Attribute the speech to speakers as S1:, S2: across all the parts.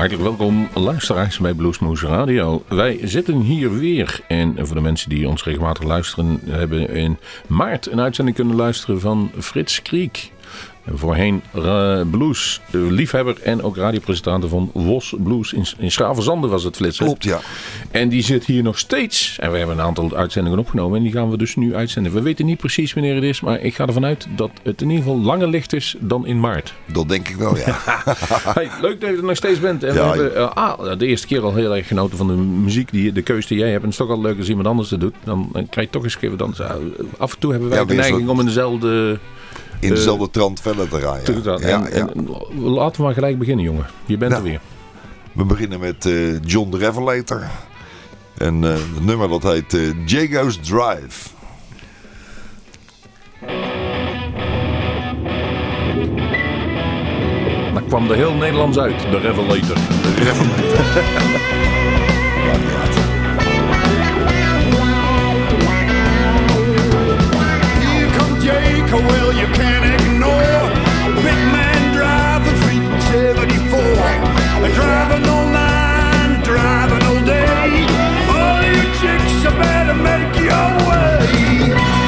S1: Hartelijk welkom luisteraars bij Bluesmoose Radio. Wij zitten hier weer en voor de mensen die ons regelmatig luisteren hebben in maart een uitzending kunnen luisteren van Frits Kriek. Voorheen uh, blues liefhebber en ook radiopresentator van Wos Blues in, in was het flitsen.
S2: Klopt, ja.
S1: En die zit hier nog steeds. En we hebben een aantal uitzendingen opgenomen en die gaan we dus nu uitzenden. We weten niet precies wanneer het is, maar ik ga ervan uit dat het in ieder geval langer licht is dan in maart.
S2: Dat denk ik wel, ja.
S1: hey, leuk dat je er nog steeds bent. En ja, we hebben uh, ah, de eerste keer al heel erg genoten van de muziek, die, de keuze die jij hebt. En het is toch al leuk als iemand anders het doet. Dan, krijg je toch eens een keer... Dan, af en toe hebben wij ja, de neiging om in dezelfde
S2: in dezelfde uh, trant verder te rijden.
S1: Ja. Ja, en, en, laten we maar gelijk beginnen, jongen. Je bent nou, er weer.
S2: We beginnen met uh, John the Revelator. En uh, het nummer dat heet Jago's Drive.
S1: Daar kwam er heel Nederlands uit, de Revelator.
S2: De Revelator. well you better make your way.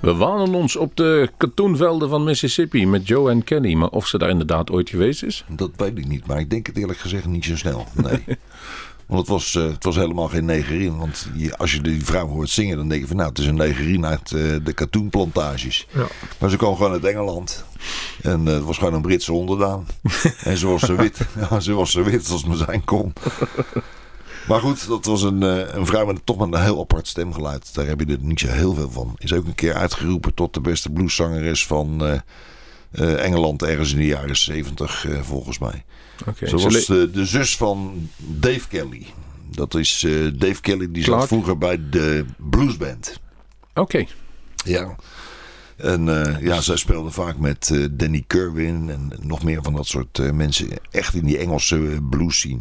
S1: We wanen ons op de katoenvelden van Mississippi met Joe en Kenny. Maar of ze daar inderdaad ooit geweest is?
S3: Dat weet ik niet, maar ik denk het eerlijk gezegd niet zo snel. Nee. Want het was, eh, het was helemaal geen negerin. Want je, als je die vrouw hoort zingen, dan denk je van nou, het is een negerin uit eh, de katoenplantages.
S1: Ja.
S3: Maar ze kwam gewoon uit Engeland. En eh, het was gewoon een Britse onderdaan. en ze was zo wit. Ja, ze was zo wit als maar zijn kon. Maar goed, dat was een, eh, een vrouw met toch met een heel apart stemgeluid. Daar heb je er niet zo heel veel van. Is ook een keer uitgeroepen tot de beste blueszangeres van eh, eh, Engeland ergens in de jaren 70 eh, volgens mij.
S1: Oké.
S3: Ze was de, de zus van Dave Kelly. Dat is Dave Kelly, die
S1: Clark?
S3: zat vroeger bij de bluesband.
S1: Oké.
S3: Ja. En ja, zij speelde vaak met Danny Kerwin en nog meer van dat soort mensen. Echt in die Engelse blues scene.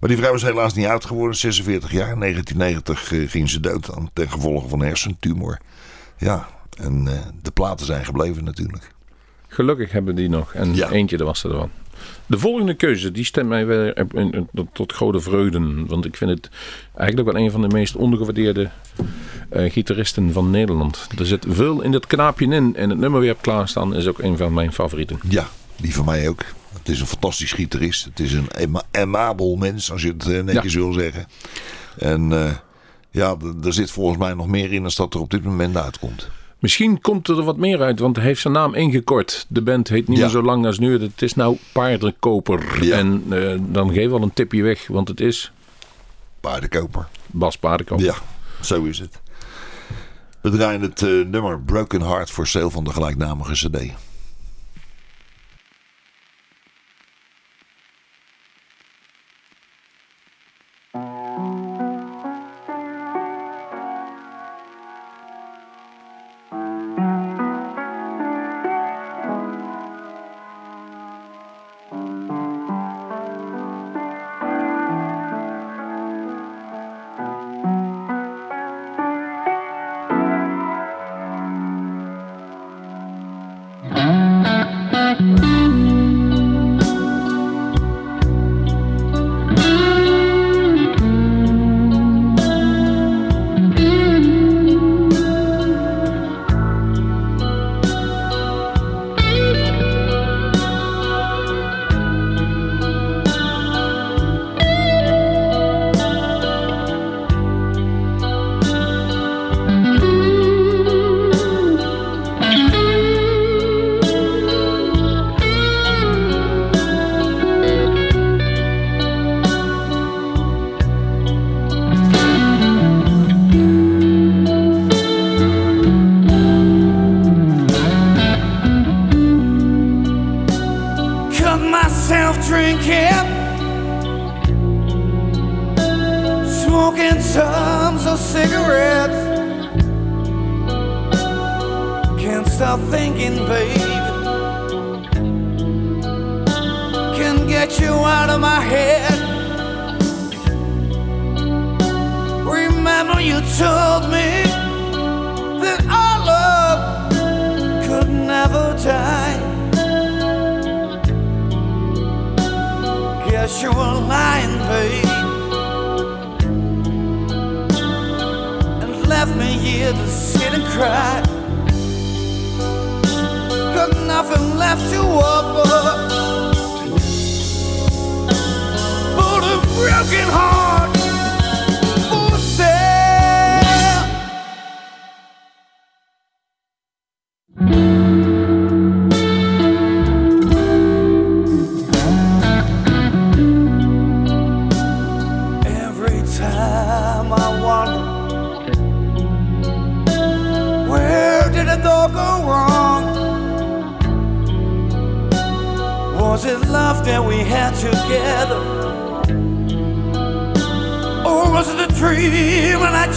S3: Maar die vrouw is helaas niet oud geworden. 46 jaar. In 1990 eh, ging ze dood aan, ten gevolge van hersentumor. Ja, en eh, de platen zijn gebleven natuurlijk.
S1: Gelukkig hebben die nog. En
S3: Ja.
S1: eentje, dat was er dan. De volgende keuze, die stemt mij weer op- tot grote vreugden. Want ik vind het eigenlijk wel een van de meest ondergewaardeerde eh, gitaristen van Nederland. Er zit veel in dat knaapje in. En het nummer weer heb klaarstaan is ook een van mijn favorieten.
S3: Ja, die van mij ook. Het is een fantastisch gitarist. Het is een amabel mens, als je het eh, netjes wil zeggen. En eh, ja, er zit volgens mij nog meer in dan dat er op dit moment uitkomt.
S1: Misschien komt er wat meer uit, want hij heeft zijn naam ingekort. De band heet niet
S3: Ja.
S1: meer zo lang als nu. Het is nou Paardenkoper.
S3: Ja.
S1: En eh, dan geef wel een tipje weg, want het is
S3: Paardenkoper.
S1: Bas Paardenkoper.
S3: Ja, zo is het. We draaien het nummer Broken Heart voor sale van de gelijknamige cd.
S4: You told me that our love could never die. Guess you were lying, babe. And left me here to sit and cry. Got nothing left to offer. But a broken heart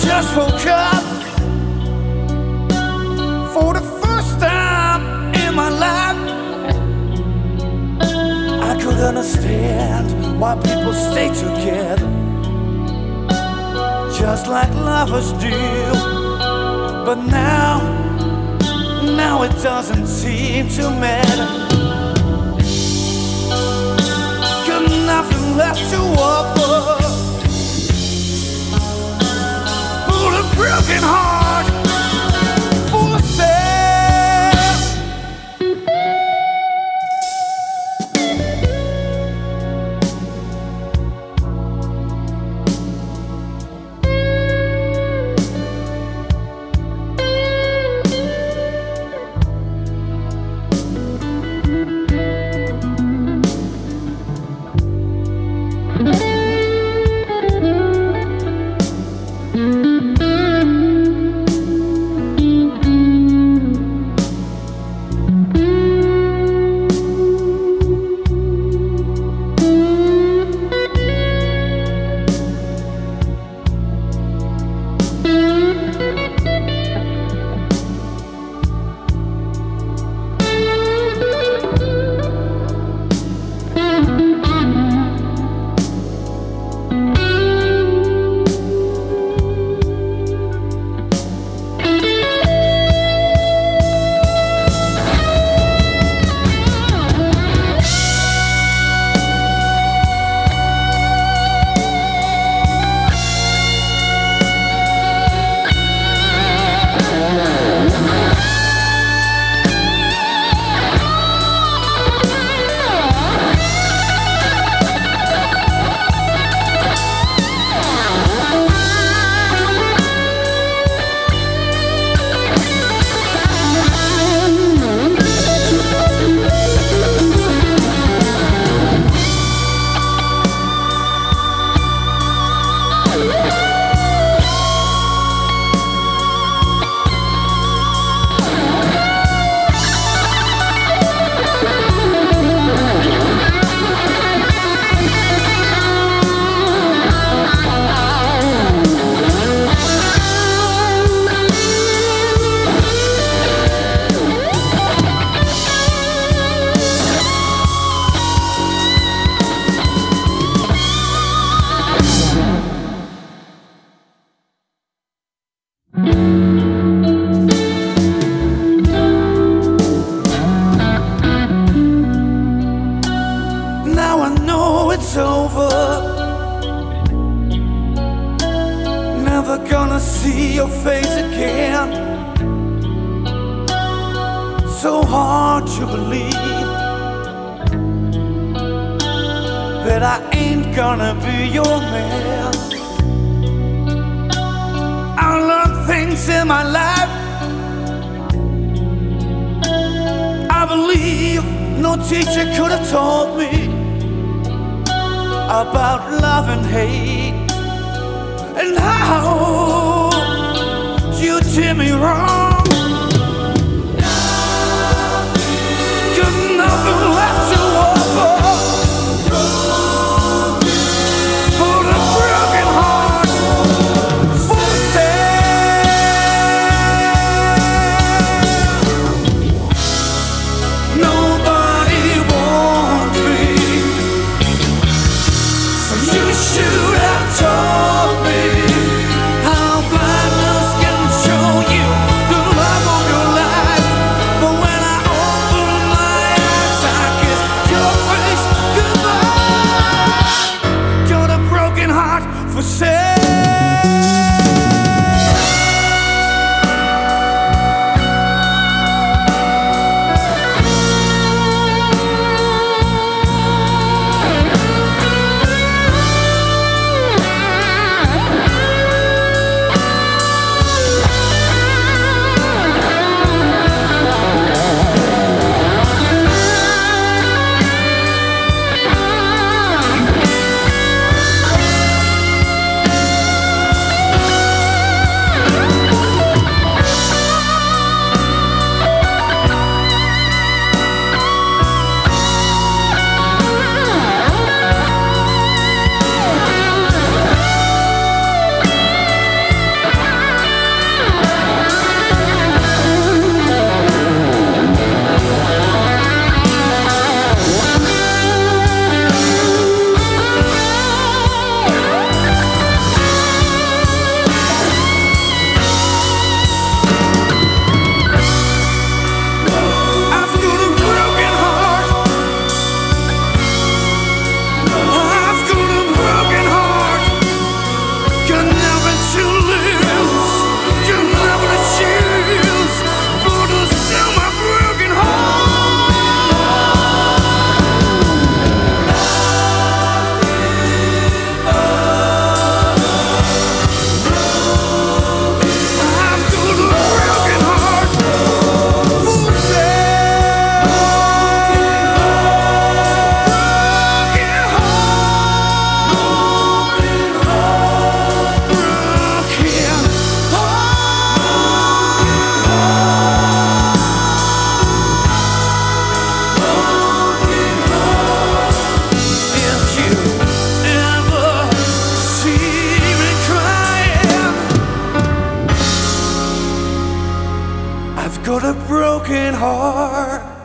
S4: just woke up? For the first time in my life I could understand why people stay together just like lovers do. But now, now it doesn't seem to matter. Got nothing left to offer. But a broken heart a broken
S2: heart.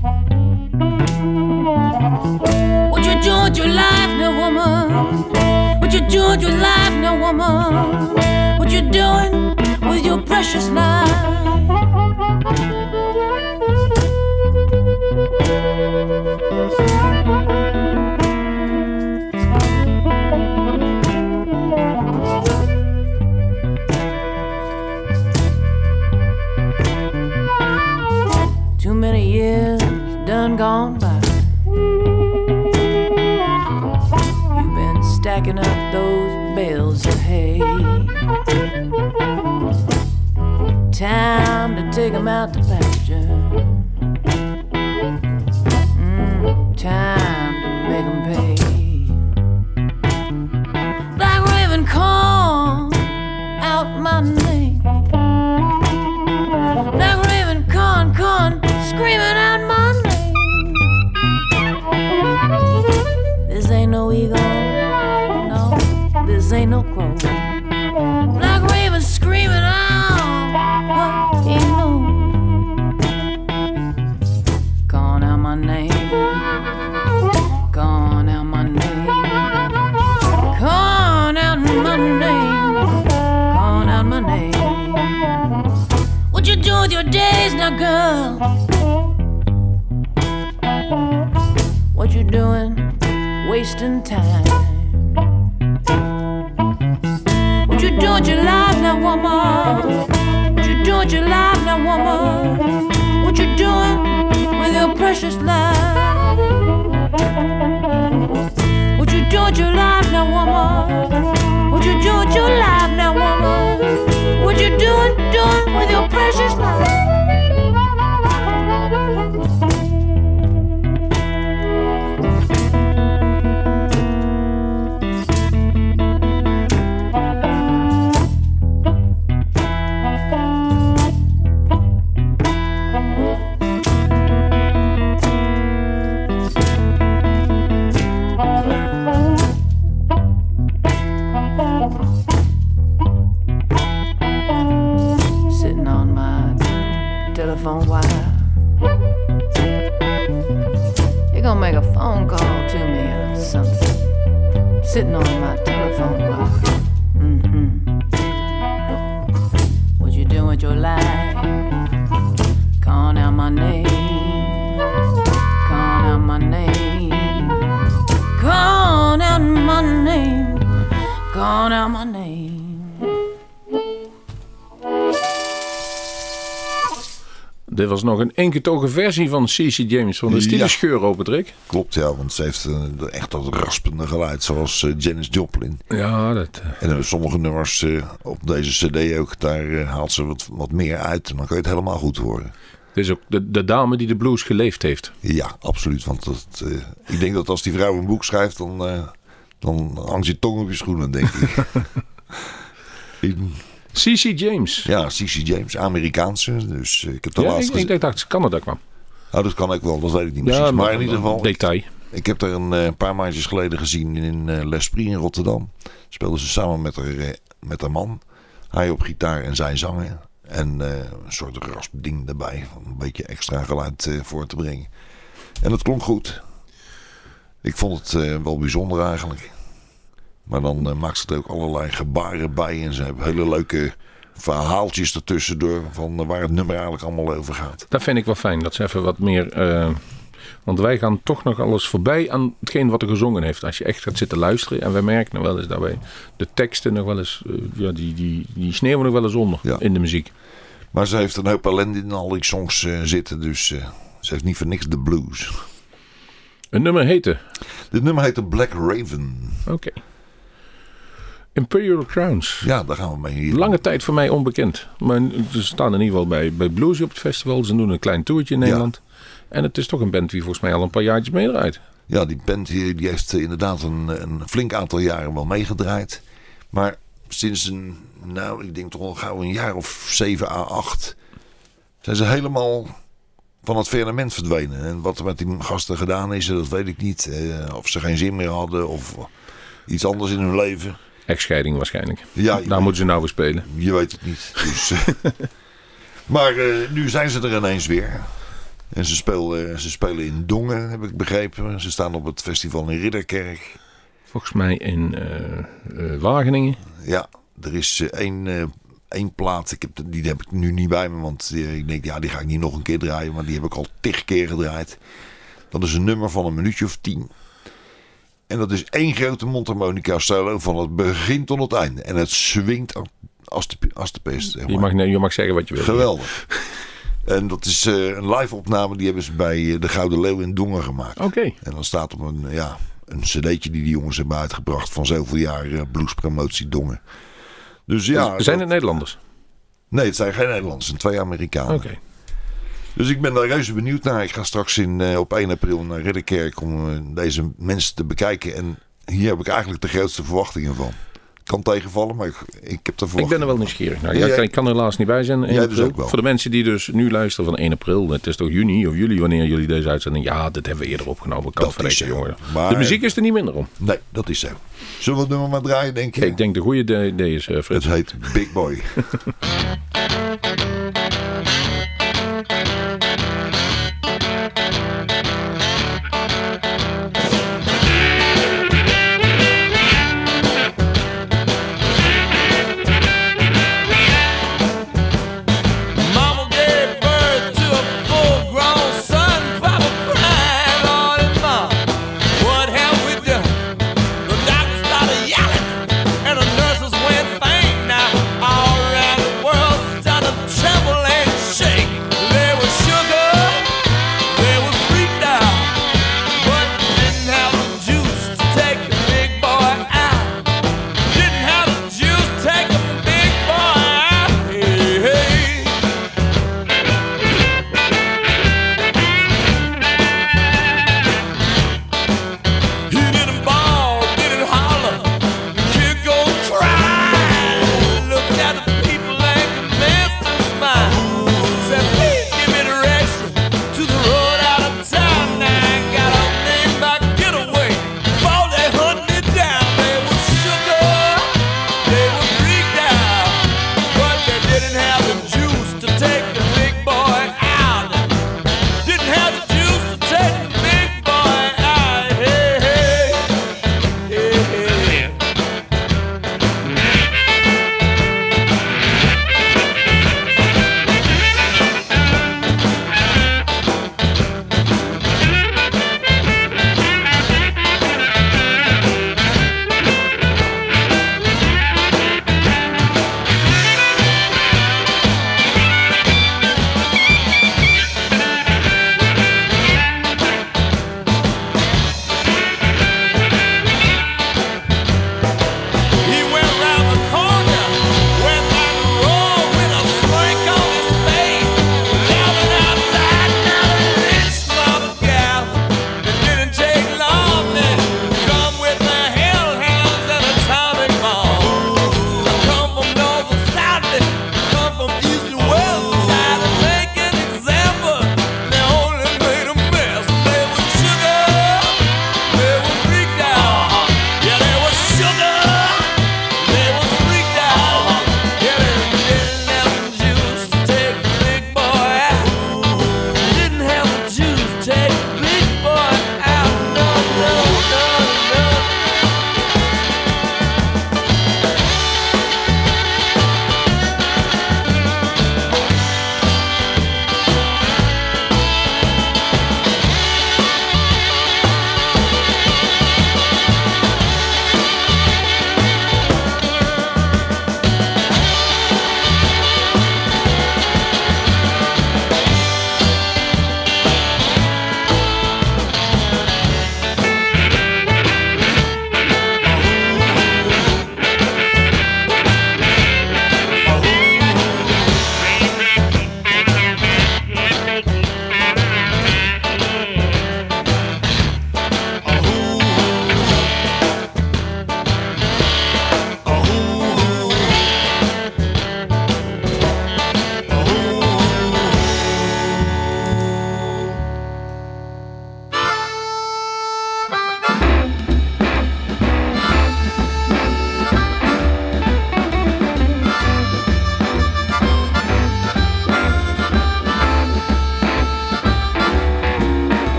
S5: What you do with your life, no woman? What you do with your life, no woman? What you doing with your precious life? gone by. You've been stacking up those bales of hay. Time to take 'em out wasting time. What you do with your life now, woman? What you do with your life now, woman? What you doing with your precious life?
S1: Nog een ingetogen versie van C.C. James. Van de stille
S3: Ja.
S1: scheur open, Rick.
S3: Klopt, ja, want ze heeft een, echt dat raspende geluid, zoals eh, Janis Joplin.
S1: Ja, dat... eh,
S3: En eh, sommige nummers eh, op deze cd ook, daar eh, haalt ze wat, wat meer uit. En dan kan je het helemaal goed horen.
S1: Het is ook de, de dame die de blues geleefd heeft.
S3: Ja, absoluut. Want dat, eh, ik denk dat als die vrouw een boek schrijft, dan, eh, dan hangt je tong op je schoenen, denk ik. In-
S1: C.C. James.
S3: ja, C.C. James, Amerikaanse. Dus eh, ik heb de
S1: Ja, ik,
S3: laatste...
S1: ik dacht dat het Canada kwam.
S3: Nou, dat kan ik wel, dat weet ik niet precies. maar, in ieder geval,
S1: Detail.
S3: Ik heb er een eh, paar maandjes geleden gezien in eh L'Esprit in Rotterdam. Speelden ze samen met haar, met haar man. Hij op gitaar en zij zangen. En een soort raspding erbij. Om een beetje extra geluid voor te brengen. En het klonk goed. Ik vond het wel bijzonder eigenlijk. Maar dan eh, maakt ze er ook allerlei gebaren bij. En ze hebben hele leuke verhaaltjes ertussendoor. Van eh, waar het nummer eigenlijk allemaal over gaat.
S1: Dat vind ik wel fijn. Dat ze even wat meer... eh, want wij gaan toch nog alles voorbij aan hetgeen wat er gezongen heeft. Als je echt gaat zitten luisteren. En wij merken nog wel eens daarbij de teksten nog wel eens... ja, die, die, die sneeuwen nog wel eens onder
S3: Ja.
S1: in de muziek.
S3: Maar ze heeft een hoop ellende in al die songs zitten. Dus ze heeft niet voor niks de blues.
S1: Een nummer heette...
S3: Dit nummer heet The Black Raven.
S1: Oké. Imperial Crowns.
S3: Ja, daar gaan we mee hier.
S1: Lange tijd voor mij onbekend. Maar ze staan in ieder geval bij, bij Bluesy op het festival. Ze doen een klein toertje in
S3: Ja.
S1: Nederland. En het is toch een band die volgens mij al een paar jaartjes meedraait.
S3: Ja, die band die, die heeft eh, inderdaad een, een flink aantal jaren wel meegedraaid. Maar sinds een, nou, ik denk toch al gauw een jaar of 7 à 8 zijn ze helemaal van het firmament verdwenen. En wat er met die gasten gedaan is, dat weet ik niet. Eh, of ze geen zin meer hadden of iets anders in hun leven.
S1: Echtscheiding waarschijnlijk.
S3: Ja,
S1: Daar moeten ze nou weer spelen.
S3: je weet het niet. Dus, eh, maar eh, nu zijn ze er ineens weer. En ze spelen, ze spelen in Dongen, heb ik begrepen. Ze staan op het festival in Ridderkerk.
S1: Volgens mij in eh, eh, Wageningen.
S3: Ja, er is eh, één, eh, één plaat. Ik heb, die heb ik nu niet bij me. Want eh, ik denk, ja, die ga ik niet nog een keer draaien. Maar die heb ik al tig keer gedraaid. Dat is een nummer van een minuutje of tien. En dat is één grote mondharmonica solo van het begin tot het einde. En het swingt als de, als de pest. zeg
S1: Je mag, je mag zeggen wat je wil.
S3: Geweldig. En dat is eh, een live opname. Die hebben ze bij eh, de Gouden Leeuw in Dongen gemaakt.
S1: Oké.
S3: En dan staat op een, ja, een cd'tje die die jongens hebben uitgebracht. Van zoveel jaar eh, bluespromotie Dongen. Dus ja.
S1: zijn
S3: dat-
S1: het Nederlanders?
S3: Nee, het zijn geen Nederlanders. Het zijn twee Amerikanen.
S1: Oké.
S3: Dus ik ben daar reuze benieuwd naar. Ik ga straks in, eh, op 1 april naar Ridderkerk om eh, deze mensen te bekijken. En hier heb ik eigenlijk de grootste verwachtingen van. Kan tegenvallen, maar ik, ik heb er
S1: Ik ben er wel nieuwsgierig naar.
S3: Ja,
S1: Ja,
S3: jij-
S1: ik, ik kan er helaas niet bij zijn. 1
S3: Jij dus ook wel.
S1: Voor de mensen die dus nu luisteren van 1 april. Het is toch juni of juli wanneer jullie deze uitzending... Ja, dit hebben we eerder opgenomen. Kan
S3: Dat zo.
S1: jongen.
S3: Maar-
S1: De muziek is er niet minder om.
S3: Nee, dat is zo. Zullen we het nummer maar draaien, denk je?
S1: Ik denk de goede idee is, Frits.
S3: Het heet Big Boy.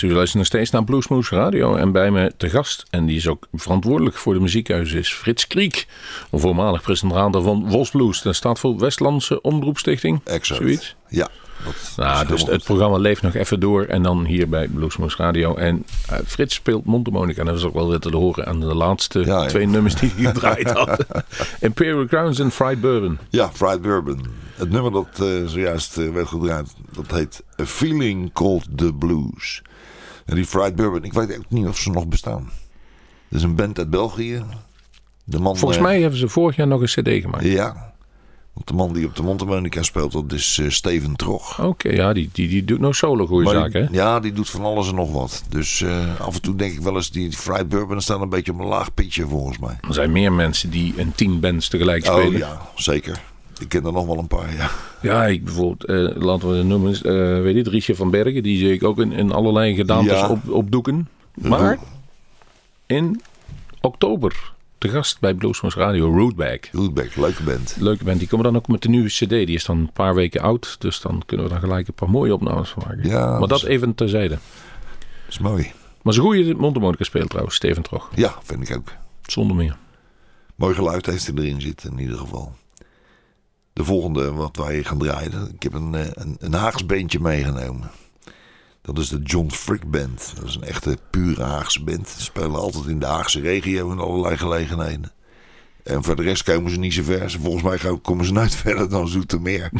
S1: mensen, u luisteren nog steeds naar Bluesmoose Radio. En bij me te gast, en die is ook verantwoordelijk voor de muziekhuizen, is Frits Kriek. Een voormalig presentator van Wolfsblues. Dat staat voor Westlandse Omroepstichting.
S3: Exact.
S1: Zoiets.
S3: Ja. Is
S1: Nou, dus het
S3: goed.
S1: programma leeft nog even door. En dan hier bij Bluesmoose Radio. En eh, Frits speelt mondharmonica. En dat was ook wel weer te horen aan de laatste
S3: Ja, ja.
S1: twee nummers die hij gedraaid had. Imperial Crowns en Fried Bourbon.
S3: Ja, Fried Bourbon. Het nummer dat eh, zojuist eh, werd gedraaid, dat heet A Feeling Called The Blues. En die Fried Bourbon, ik weet ook niet of ze nog bestaan. Het is een band uit België. De man,
S1: Volgens
S3: eh,
S1: mij hebben ze vorig jaar nog een cd gemaakt.
S3: Ja. Want de man die op de mondharmonica speelt, dat is eh, Steven Trog.
S1: Oké, ja, die, die, die doet nog solo goede zaken, hè?
S3: Ja, die doet van alles en nog wat. Dus eh, af en toe denk ik wel eens, die Fried Bourbon staan een beetje op een laag pitje volgens mij.
S1: Er zijn meer mensen die een tien bands tegelijk
S3: Oh
S1: spelen.
S3: ja, zeker. Ik ken er nog wel een paar, ja.
S1: Ja, ik bijvoorbeeld, eh, laten we het noemen, eh, weet je, Riesje van Bergen. Die zie ik ook in, in allerlei gedaantes
S3: Ja.
S1: op, opdoeken. Maar in oktober te gast bij Bluesmoose Radio, Rootback.
S3: Rootback, leuke band.
S1: Leuke band. Die komen dan ook met de nieuwe cd. Die is dan een paar weken oud. Dus dan kunnen we dan gelijk een paar mooie opnames van maken.
S3: Ja,
S1: maar
S3: dat
S1: dat
S3: is-
S1: even terzijde.
S3: is mooi.
S1: Maar zo'n goede mondharmonica speelt trouwens, Steven Trog.
S3: Ja, vind ik ook.
S1: Zonder meer.
S3: Mooi geluid heeft hij erin zitten in ieder geval. De volgende wat wij gaan draaien. Ik heb een, eh, een, een Haags beentje meegenomen. Dat is de John Frick Band. Dat is een echte pure Haagse band. Ze spelen altijd in de Haagse regio in allerlei gelegenheden. En voor de rest komen ze niet zo ver. Ze- Volgens mij komen ze nooit verder dan Zoetermeer.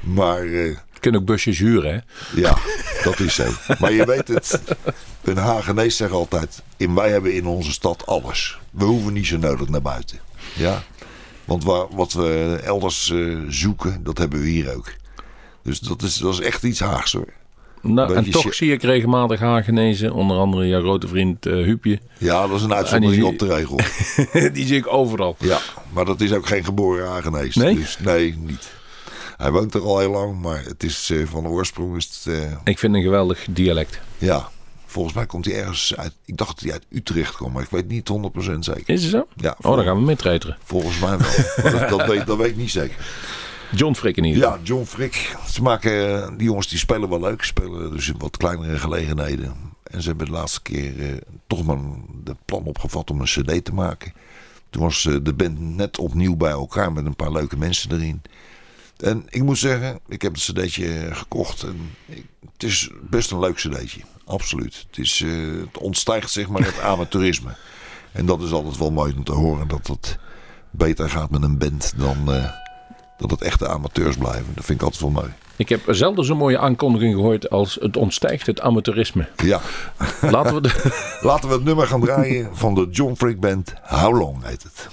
S3: Maar eh,
S1: kunt ook busjes huren, hè?
S3: ja, dat is zo. Maar je weet het. Een Hagenees zegt altijd: in, wij hebben in onze stad alles. We hoeven niet zo nodig naar buiten. Ja? Want wat we elders eh, zoeken, dat hebben we hier ook. Dus dat is, dat is echt iets Haags hoor.
S1: Nou, en toch zie ik regelmatig Hagenezen. Onder andere jouw grote vriend eh Huupje.
S3: Ja, dat is een uitzondering op de regel.
S1: die zie ik overal.
S3: Ja, maar dat is ook geen geboren Hagenees.
S1: Nee?
S3: Dus, nee, niet. Hij woont er al heel lang, maar het is eh, van oorsprong is het,
S1: Ik vind een geweldig dialect.
S3: ja. Volgens mij komt hij ergens uit. Ik dacht dat hij uit Utrecht kwam, maar ik weet niet 100% zeker.
S1: Is het zo?
S3: Ja,
S1: Oh, dan gaan we meetreteren.
S3: Volgens mij wel. Dat, dat, weet, dat weet ik niet zeker.
S1: John Frick in ieder geval.
S3: Ja, John Frick. Ze maken, eh, die jongens die spelen wel leuk. Ze spelen dus in wat kleinere gelegenheden. En ze hebben de laatste keer eh, toch maar de plan opgevat om een cd te maken. Toen was eh, de band net opnieuw bij elkaar met een paar leuke mensen erin. En ik moet zeggen, ik heb het cd'tje gekocht. En ik- het is best een leuk cd'tje. Absoluut. Het, is, eh, het ontstijgt zeg maar het amateurisme. En dat is altijd wel mooi om te horen. Dat het beter gaat met een band dan eh, dat het echte amateurs blijven. Dat vind ik altijd wel mooi.
S1: Ik heb zelden zo'n mooie aankondiging gehoord als het ontstijgt het amateurisme.
S3: Ja,
S1: Laten we de...
S3: laten we het nummer gaan draaien van de John Frick Band. How Long heet het.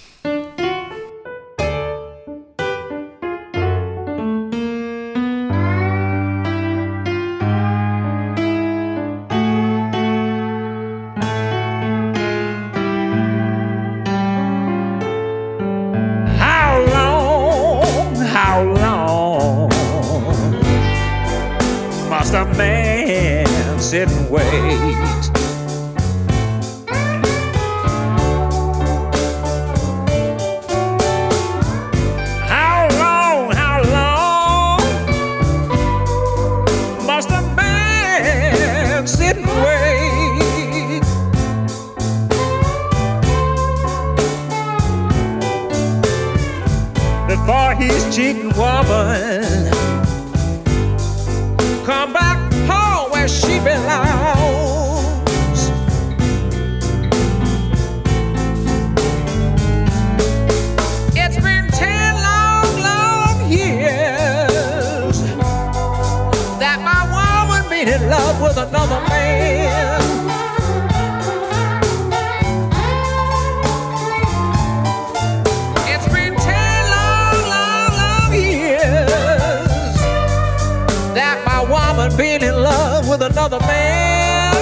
S6: With another man.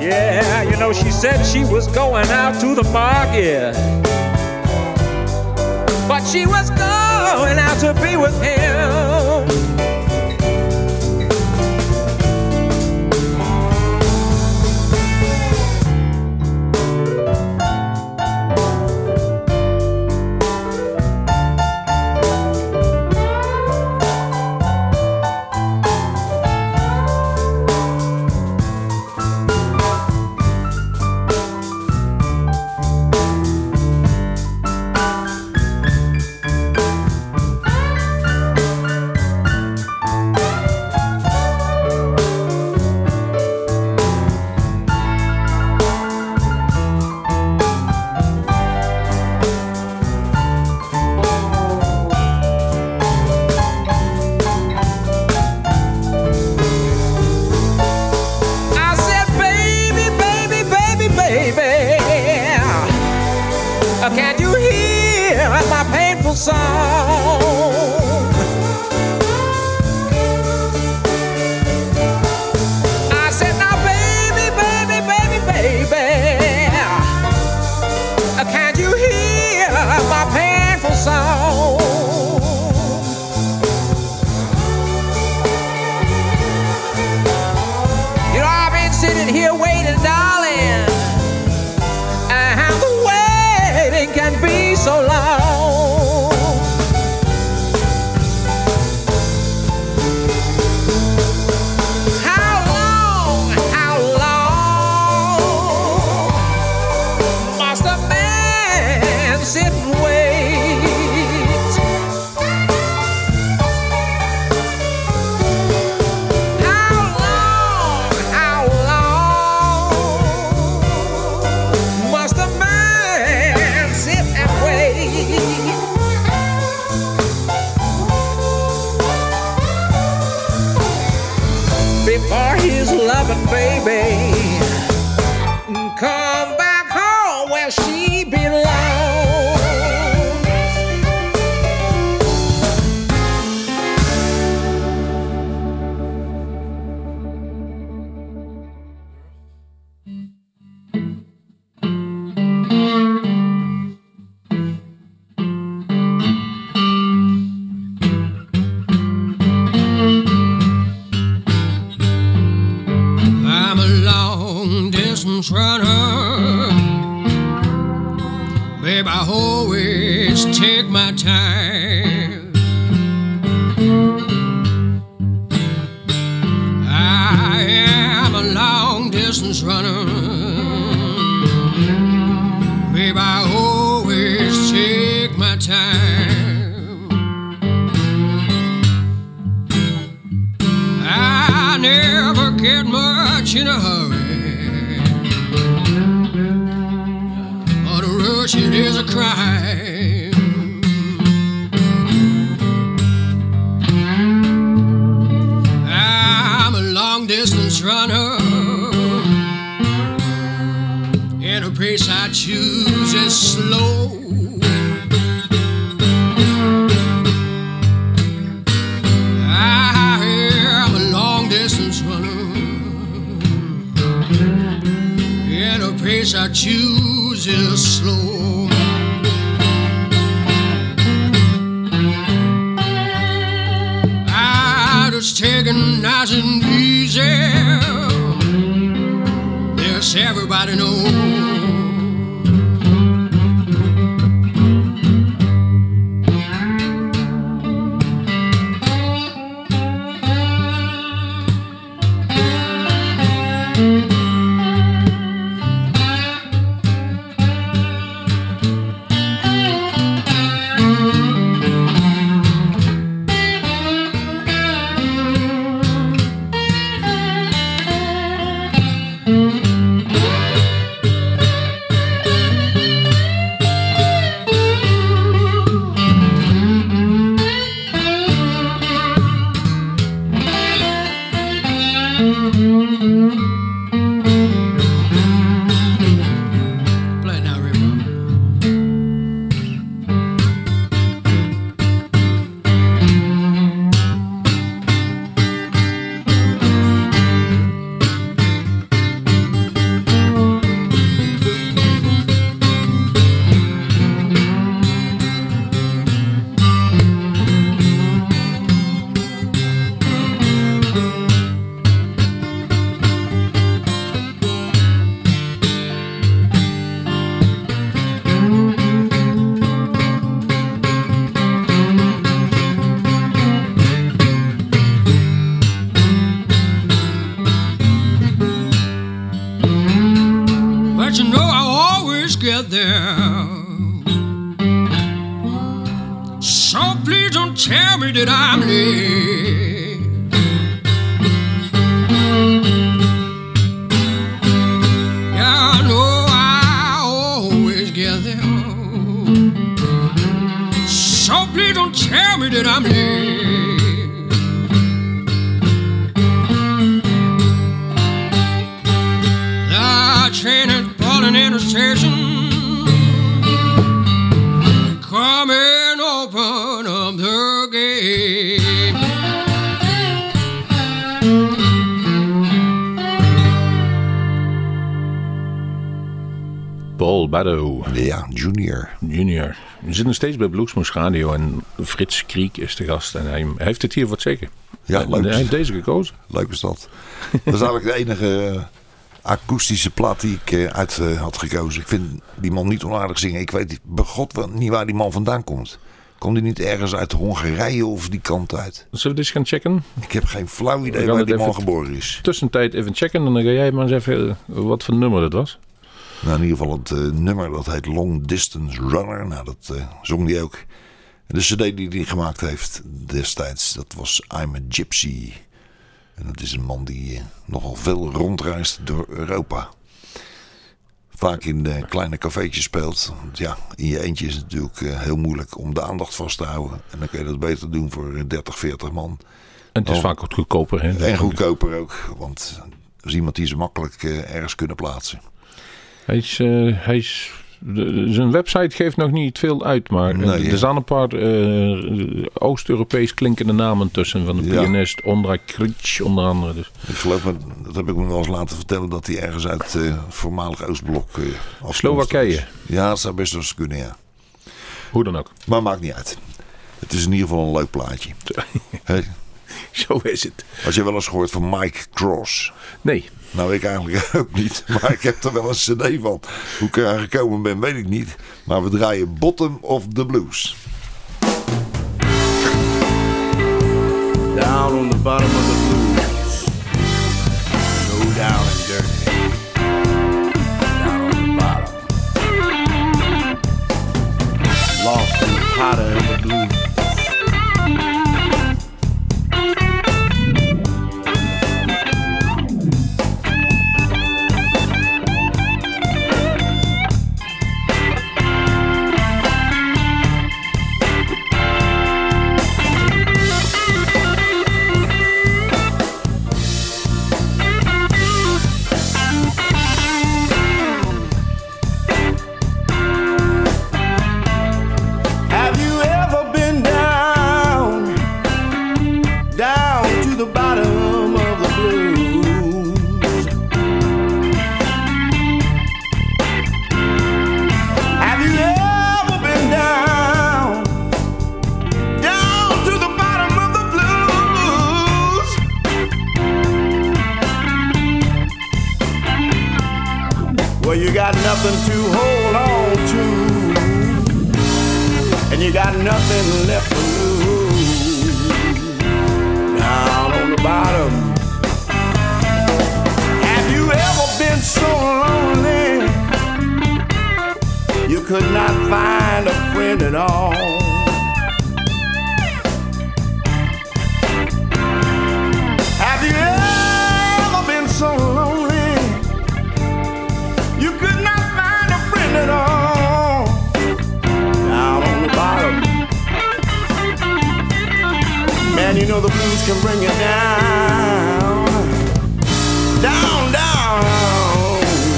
S6: Yeah, you know, she said she was going out to the market. But she was going out to be with him. And a pace I choose is slow. I am a long distance runner. And a pace I choose is slow.
S3: Junior.
S1: junior. We zitten nog steeds bij Bluesmoes Radio en Frits Kriek is de gast. En hij heeft het hier het zeker.
S3: Ja, leuk.
S1: Hij heeft deze gekozen.
S3: Leuk is dat. Dat is eigenlijk de enige eh, akoestische plaat die ik eh, uit eh, had gekozen. Ik vind die man niet onaardig zingen. Ik weet bij god wel niet waar die man vandaan komt. Komt hij niet ergens uit Hongarije of die kant uit?
S1: Zullen we dit eens gaan checken?
S3: Ik heb geen flauw idee waar die man geboren is.
S1: Tussentijd even checken en dan ga jij maar eens even wat voor nummer dat was.
S3: Nou, in ieder geval het eh, nummer dat heet Long Distance Runner. Nou, dat eh, zong hij ook. En de cd die hij gemaakt heeft destijds, dat was I'm a Gypsy. En dat is een man die eh, nogal veel rondreist door Europa. Vaak in de kleine cafeetjes speelt. Want ja, in je eentje is het natuurlijk heel moeilijk om de aandacht vast te houden. En dan kun je dat beter doen voor eh, 30, 40 man.
S1: En het is
S3: Oh.
S1: vaak wat goedkoper. Hè?
S3: En goedkoper ook. Want dat is iemand die ze makkelijk ergens kunnen plaatsen.
S1: Hij is, eh, hij is, de- zijn website geeft nog niet veel uit, maar
S3: Nee,
S1: er staan een paar eh, Oost-Europees klinkende namen tussen. Van de
S3: Ja.
S1: pianist Ondra Kric onder andere. Dus.
S3: Ik geloof me, dat heb ik me wel eens laten vertellen, dat hij ergens uit eh, het voormalig Oostblok eh afkomstig
S1: Slowakije.
S3: Ja, dat zou best wel eens kunnen, ja.
S1: Hoe dan ook.
S3: Maar maakt niet uit. Het is in ieder geval een leuk plaatje.
S1: Zo is het.
S3: Had je wel eens gehoord van Mike Cross?
S1: Nee,
S3: Nou, ik eigenlijk ook niet. Maar ik heb er wel een cd van. Hoe ik eraan gekomen ben, weet ik niet. Maar we draaien Bottom of the Blues.
S7: Down on the bottom of the blues. Low down and dirty. Down on the bottom. Lost in the pot Well, you got nothing to hold on to and you got nothing left to lose. Down on the bottom. Have you ever been so lonely you could not find a friend at all? You know the blues can bring you down, down, down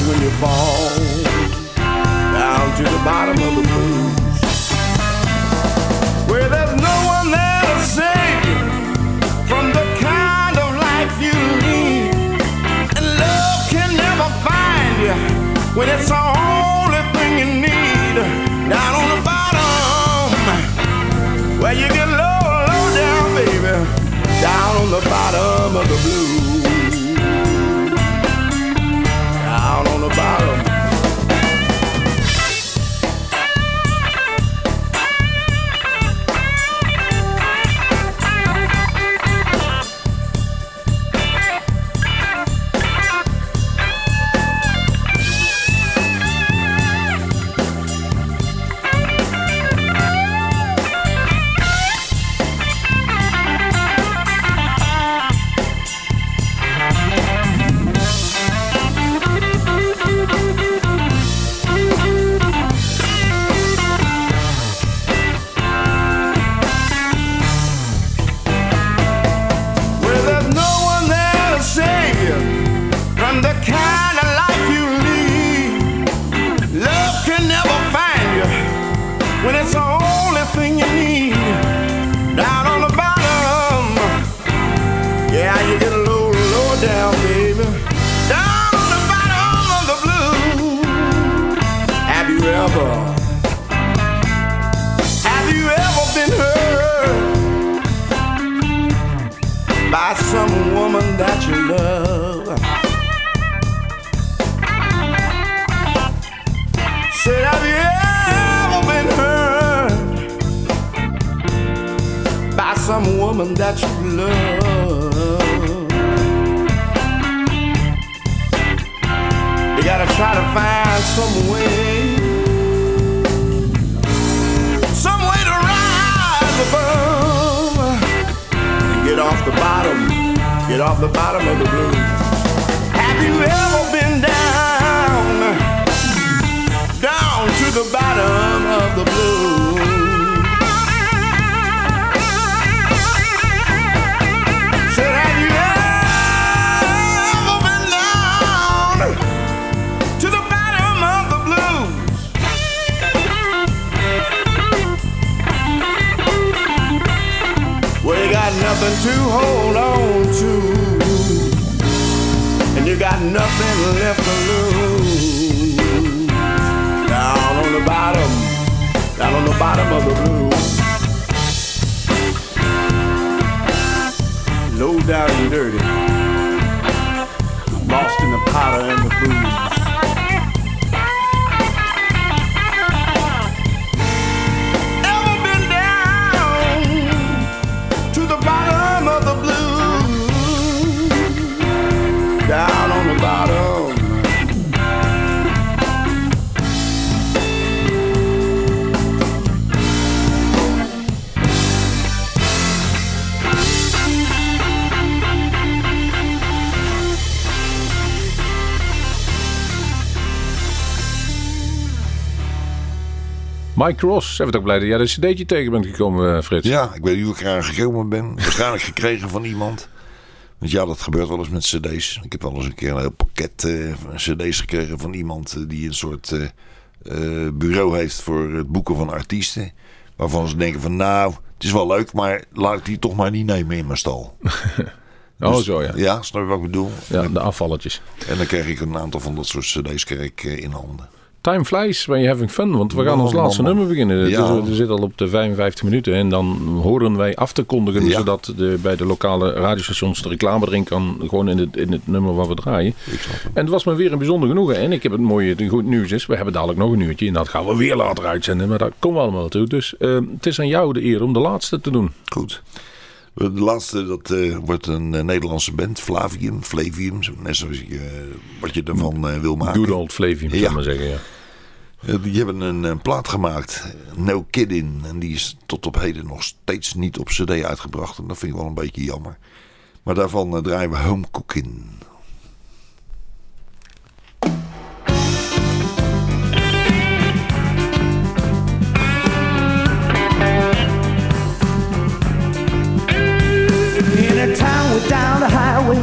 S7: when you fall, down to the bottom of the Down on the bottom of the blues. That you love. Said, have you ever been hurt by some woman that you love? You gotta try to find some way, some way to rise above and get off the bottom, get off the bottom of the blues. Have you ever been down, down to the bottom of the blues? Nothing to hold on to, and you got nothing left to lose. Down on the bottom, down on the bottom of the blues. Low down and dirty, lost in
S1: Mike Ross, zijn we toch blij dat jij dat cd'tje tegen bent gekomen, eh, Frits?
S3: Ja, ik weet niet hoe ik eraan gekomen ben. Waarschijnlijk gekregen van iemand. Want ja, dat gebeurt wel eens met cd's. Ik heb wel eens een keer een heel pakket eh, cd's gekregen van iemand eh, die een soort bureau heeft voor het boeken van artiesten. Waarvan ze denken van nou, het is wel leuk, maar laat ik die toch maar niet nemen in mijn stal.
S1: oh,
S3: Dus-
S1: zo ja.
S3: Ja, snap je wat ik bedoel?
S1: Ja, de afvalletjes.
S3: En dan kreeg ik een aantal van dat soort cd's kreeg ik, in handen.
S1: Time flies when you're having fun, want we gaan
S3: Man,
S1: ons laatste
S3: man.
S1: nummer beginnen. Het
S3: Ja.
S1: is- we zitten al op de 55 minuten en dan horen wij af te kondigen,
S3: Ja.
S1: zodat de, bij de lokale radiostations de reclame erin kan, gewoon in het, in het nummer wat we draaien. En het was me weer een bijzonder genoegen. En ik heb het mooie, het goed nieuws is, we hebben dadelijk nog een uurtje en dat gaan we weer later uitzenden, maar daar komen we allemaal toe. Dus eh, het is aan jou de eer om de laatste te doen.
S3: Goed. De laatste, dat eh, wordt een eh, Nederlandse band, Flavium, Flavium, net zoals je, wat je ervan wil maken.
S1: Good old Flavium,
S3: Ja.
S1: maar zeggen. Ja.
S3: Eh, die hebben een, plaat gemaakt, No Kiddin. En die is tot op heden nog steeds niet op cd uitgebracht. En dat vind ik wel een beetje jammer. Maar daarvan eh, draaien we Home Cooking.
S4: In a town down the highway,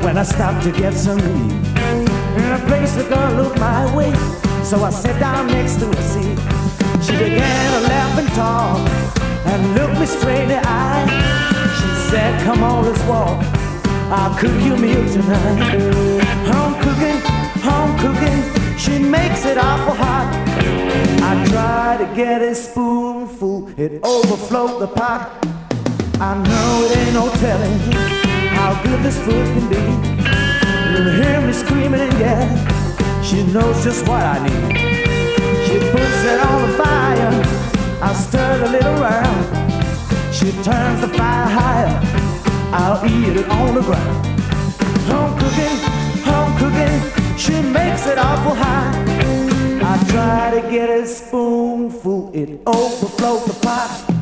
S4: when I stopped to get some meat. So I sat down next to her seat. She began to laugh and talk, and looked me straight in the eye. She said, "Come on, let's walk. I'll cook you a meal tonight." Home cooking, home cooking, she makes it awful hot. I try to get a spoonful, it overflowed the pot. I know it ain't no telling how good this food can be. You'll hear me screaming and yelling. She knows just what I need. She puts it on the fire. I stir a little round. She turns the fire higher. I'll eat it on the ground. Home cooking, home cooking. She makes it awful high. I try to get a spoonful. It overflows the pot.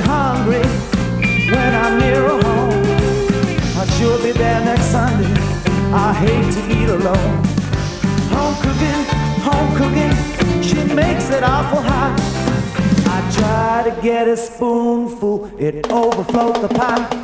S4: Hungry when I'm near home. I sure be there next Sunday. I hate to eat alone. Home cooking, home cooking, she makes it awful hot. I try to get a spoonful, it overflowed the pot.